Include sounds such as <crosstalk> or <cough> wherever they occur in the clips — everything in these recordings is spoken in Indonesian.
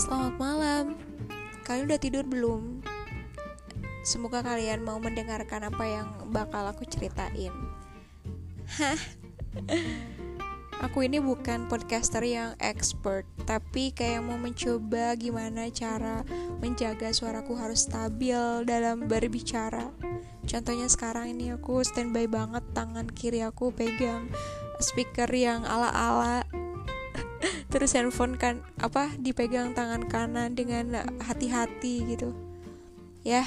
selamat malam. Kalian udah tidur belum? Semoga kalian mau mendengarkan apa yang bakal aku ceritain. Hah? <laughs> Aku ini bukan podcaster yang expert, tapi kayak mau mencoba gimana cara menjaga suaraku harus stabil dalam berbicara. Contohnya sekarang ini aku standby banget, tangan kiri aku pegang speaker yang ala-ala terus handphone kan apa dipegang tangan kanan dengan hati-hati gitu. Ya.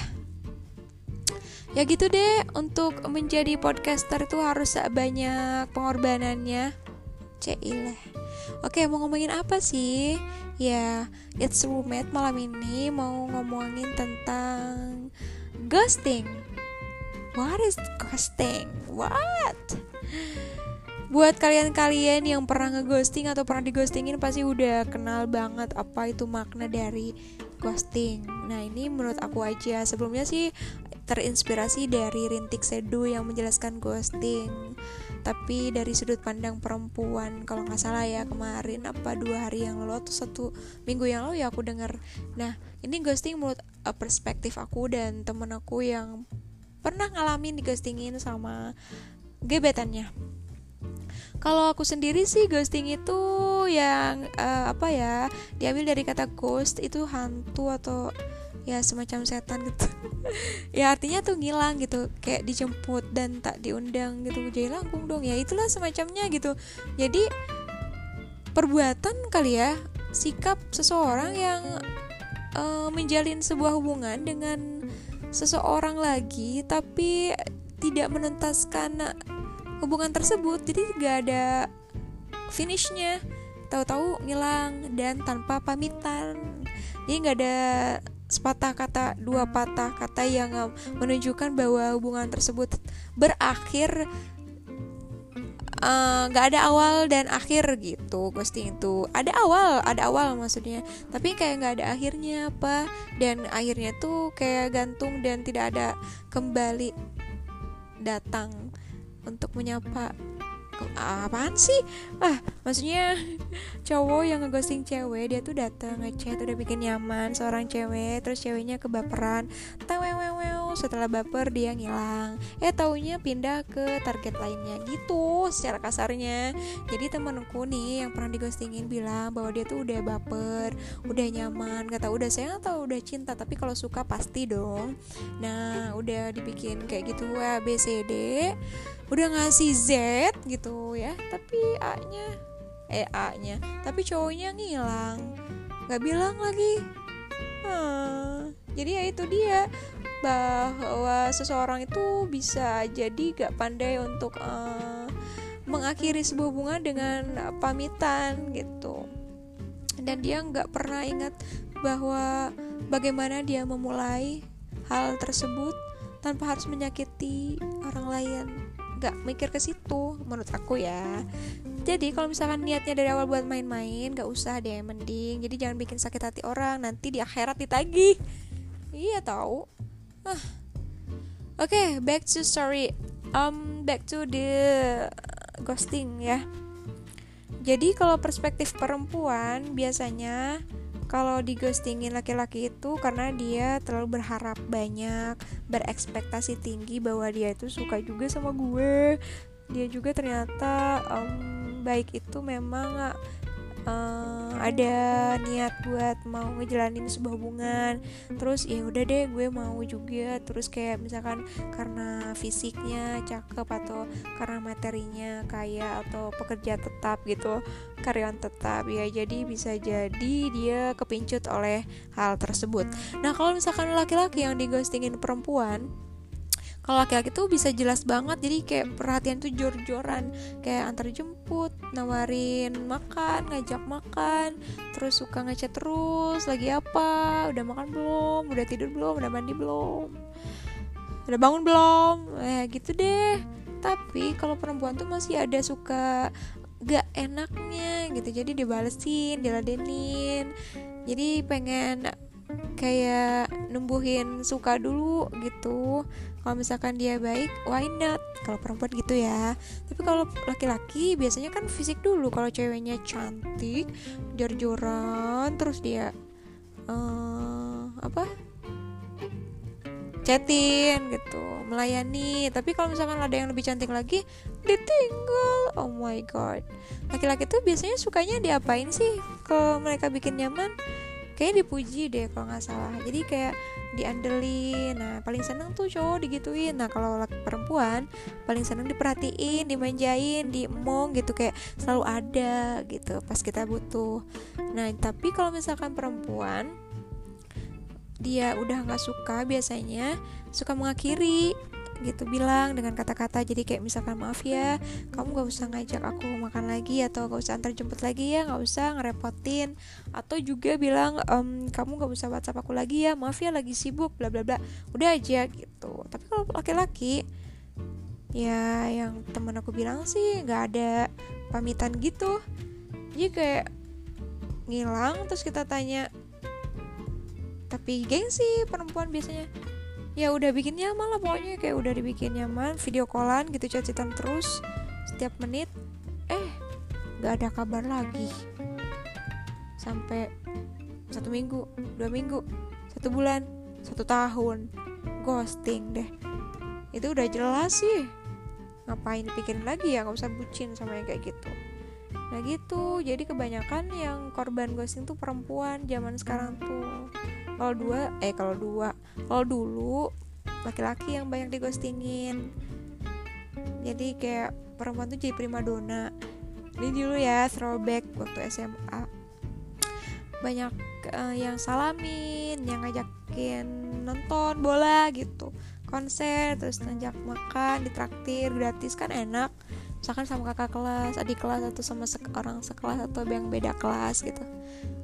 Ya gitu deh untuk menjadi podcaster itu harus banyak pengorbanannya. Cilah oke mau ngomongin apa sih? Ya it's roommate malam ini mau ngomongin tentang ghosting. What is ghosting? What Buat kalian-kalian yang pernah ngeghosting atau pernah dighostingin pasti udah kenal banget apa itu makna dari ghosting. Nah, ini menurut aku aja. Sebelumnya sih terinspirasi dari Rintik Sedu yang menjelaskan ghosting. Tapi dari sudut pandang perempuan, kalau nggak salah ya kemarin apa dua hari yang lalu atau satu minggu yang lalu ya aku dengar. Nah, ini ghosting menurut uh, perspektif aku dan temen aku yang pernah ngalamin dighostingin sama gebetannya kalau aku sendiri sih ghosting itu yang uh, apa ya diambil dari kata ghost itu hantu atau ya semacam setan gitu. <laughs> Ya artinya tuh ngilang gitu kayak dijemput dan tak diundang gitu. Jadi langkung dong ya itulah semacamnya gitu. Jadi perbuatan kali ya sikap seseorang yang uh, menjalin sebuah hubungan dengan seseorang lagi tapi tidak menuntaskan hubungan tersebut jadi gak ada finishnya. Tahu-tahu ngilang dan tanpa pamitan. Jadi nggak ada sepatah kata dua patah kata yang menunjukkan bahwa hubungan tersebut berakhir eh, nggak uh, ada awal dan akhir gitu ghosting itu. Ada awal ada awal maksudnya. Tapi kayak nggak ada akhirnya apa dan akhirnya tuh kayak gantung dan tidak ada kembali datang untuk menyapa. Apaan sih? Ah maksudnya cowok yang ngeghosting cewek dia tuh datang ngechat udah bikin nyaman seorang cewek terus ceweknya kebaperan setelah baper dia ngilang. Eh taunya pindah ke target lainnya gitu secara kasarnya. Jadi temenku nih yang pernah dighostingin bilang bahwa dia tuh udah baper udah nyaman gak tau udah sayang atau udah cinta tapi kalau suka pasti dong. Nah udah dibikin kayak gitu A B C D udah ngasih Z gitu ya tapi A nya eh A nya tapi cowoknya ngilang nggak bilang lagi. Hmm, jadi ya itu dia bahwa seseorang itu bisa jadi gak pandai untuk uh, mengakhiri sebuah hubungan dengan pamitan gitu. Dan dia nggak pernah ingat bahwa bagaimana dia memulai hal tersebut tanpa harus menyakiti orang lain. Gak mikir ke situ menurut aku ya. Jadi kalau misalkan niatnya dari awal buat main-main gak usah deh mending. Jadi jangan bikin sakit hati orang nanti di akhirat ditagih. Iya tahu oke okay, back to story. Um back to the ghosting ya. Jadi kalau perspektif perempuan biasanya kalau ghostingin laki-laki itu karena dia terlalu berharap banyak berekspektasi tinggi bahwa dia itu suka juga sama gue. Dia juga ternyata um, baik itu memang uh, ada niat buat mau ngejalanin sebuah hubungan. Terus ya udah deh gue mau juga. Terus kayak misalkan karena fisiknya cakep atau karena materinya kaya atau pekerja tetap gitu karyawan tetap ya jadi bisa jadi dia kepincut oleh hal tersebut. Nah kalau misalkan laki-laki yang digostingin perempuan kalau laki-laki tuh bisa jelas banget jadi kayak perhatian tuh jor-joran. Kayak antar jemput nawarin makan ngajak makan terus suka ngechat terus lagi apa? Udah makan belum? Udah tidur belum? Udah mandi belum? Udah bangun belum? Eh gitu deh. Tapi kalau perempuan tuh masih ada suka gak enaknya gitu. Jadi dibalesin diladenin. Jadi pengen kayak numbuhin suka dulu gitu. Kalau misalkan dia baik why not? Kalau perempuan gitu ya. Tapi kalau laki-laki biasanya kan fisik dulu. Kalau ceweknya cantik jor-joran terus dia uh, apa? Chatin gitu melayani. Tapi kalau misalkan ada yang lebih cantik lagi ditinggal oh my god. Laki-laki tuh biasanya sukanya diapain sih? Kalau mereka bikin nyaman kayaknya dipuji deh kalau nggak salah. Jadi kayak diandelin. Nah paling seneng tuh cowok digituin. Nah kalau perempuan paling seneng diperhatiin dimanjain diemong gitu. Kayak selalu ada gitu pas kita butuh. Nah tapi kalau misalkan perempuan dia udah nggak suka biasanya suka mengakhiri gitu bilang dengan kata-kata. Jadi kayak misalkan maaf ya kamu gak usah ngajak aku makan lagi atau gak usah antar jemput lagi ya gak usah ngerepotin. Atau juga bilang ehm, kamu gak usah whatsapp aku lagi ya maaf ya lagi sibuk bla bla bla. Udah aja gitu. Tapi kalau laki-laki ya yang temen aku bilang sih nggak ada pamitan gitu. Jadi kayak ngilang terus kita tanya tapi gengsi perempuan biasanya ya udah bikin nyaman lah pokoknya kayak udah dibikin nyaman video callan gitu chat-chatan terus setiap menit. Eh nggak ada kabar lagi. Sampai satu minggu dua minggu satu bulan satu tahun. Ghosting deh. Itu udah jelas sih. Ngapain pikirin lagi ya? Nggak usah bucin sama yang kayak gitu. Nah gitu jadi kebanyakan yang korban ghosting tuh perempuan zaman sekarang tuh kalau dua eh kalau dua. Kalau dulu laki-laki yang banyak digostingin. Jadi kayak perempuan tuh jadi primadona. Ini dulu ya throwback waktu SMA banyak uh, yang salamin yang ngajakin nonton bola gitu. Konser terus ngajak makan ditraktir gratis kan enak misalkan sama kakak kelas adik kelas atau sama se orang sekelas atau yang beda kelas gitu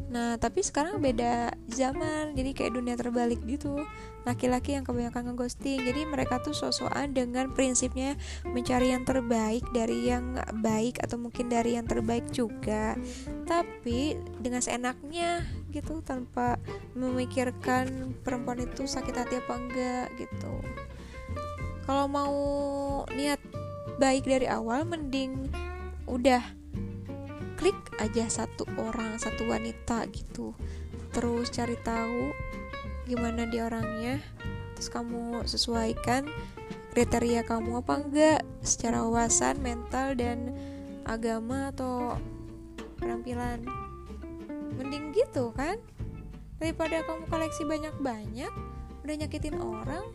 Nah, tapi sekarang beda zaman, jadi kayak dunia terbalik gitu. Laki-laki yang kebanyakan ngeghosting, jadi mereka tuh sosokan dengan prinsipnya mencari yang terbaik dari yang baik atau mungkin dari yang terbaik juga. Tapi dengan seenaknya gitu tanpa memikirkan perempuan itu sakit hati apa enggak gitu. Kalau mau niat baik dari awal mending udah klik aja satu orang satu wanita gitu. Terus cari tahu gimana dia orangnya terus kamu sesuaikan kriteria kamu apa enggak secara wawasan mental dan agama atau penampilan. Mending gitu kan? Daripada kamu koleksi banyak-banyak udah nyakitin orang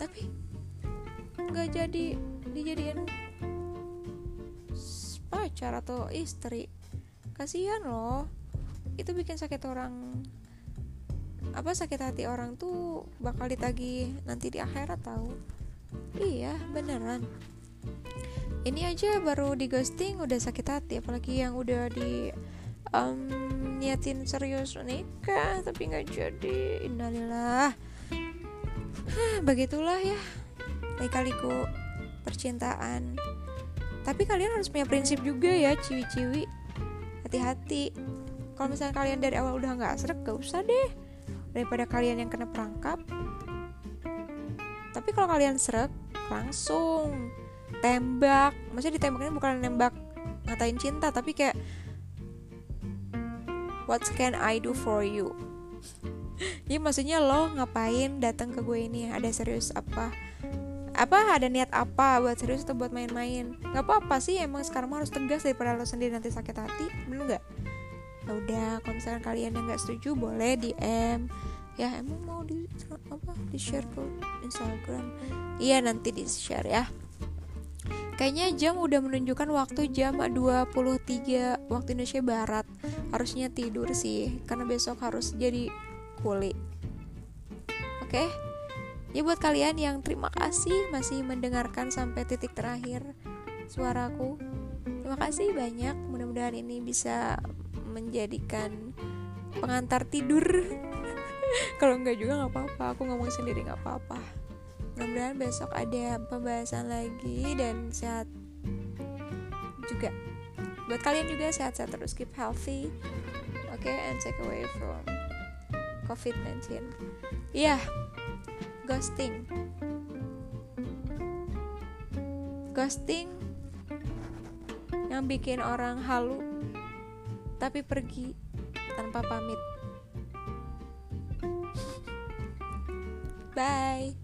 tapi nggak jadi dijadiin pacar atau istri. Kasihan loh. Itu bikin sakit orang apa sakit hati orang tuh bakal ditagih nanti di akhirat tahu? Iya beneran. Ini aja baru di ghosting udah sakit hati apalagi yang udah di um, niatin serius nikah tapi nggak jadi. Innalillah. <sighs> Begitulah ya. Kali-kaliku percintaan. Tapi kalian harus punya prinsip juga ya ciwi-ciwi. Hati-hati. Kalau misalnya kalian dari awal udah nggak serak gak usah deh. Daripada kalian yang kena perangkap. Tapi kalau kalian serak langsung tembak. Maksudnya ditembaknya bukan nembak ngatain cinta tapi kayak what can I do for you? <laughs> Jadi maksudnya lo ngapain datang ke gue ini? Ada serius apa apa ada niat apa buat serius atau buat main-main? Nggak apa-apa sih emang sekarang harus tegas daripada lo sendiri nanti sakit hati bener nggak? Ya udah kalau misalkan kalian yang nggak setuju boleh DM ya emang mau di apa di share ke Instagram? Iya nanti di share ya. Kayaknya jam udah menunjukkan waktu jam 23 waktu Indonesia Barat. Harusnya tidur sih Karena besok harus jadi kuli. Oke? okay? Ya buat kalian yang terima kasih masih mendengarkan sampai titik terakhir suaraku. Terima kasih banyak. Mudah-mudahan ini bisa menjadikan pengantar tidur. <laughs> Kalau enggak juga nggak apa-apa. Aku ngomong sendiri nggak apa-apa. Mudah-mudahan besok ada pembahasan lagi dan sehat juga. Buat kalian juga sehat-sehat terus keep healthy. Oke, okay, and take away from COVID-19. Iya. Yeah ghosting. Ghosting yang bikin orang halu tapi pergi tanpa pamit. Bye.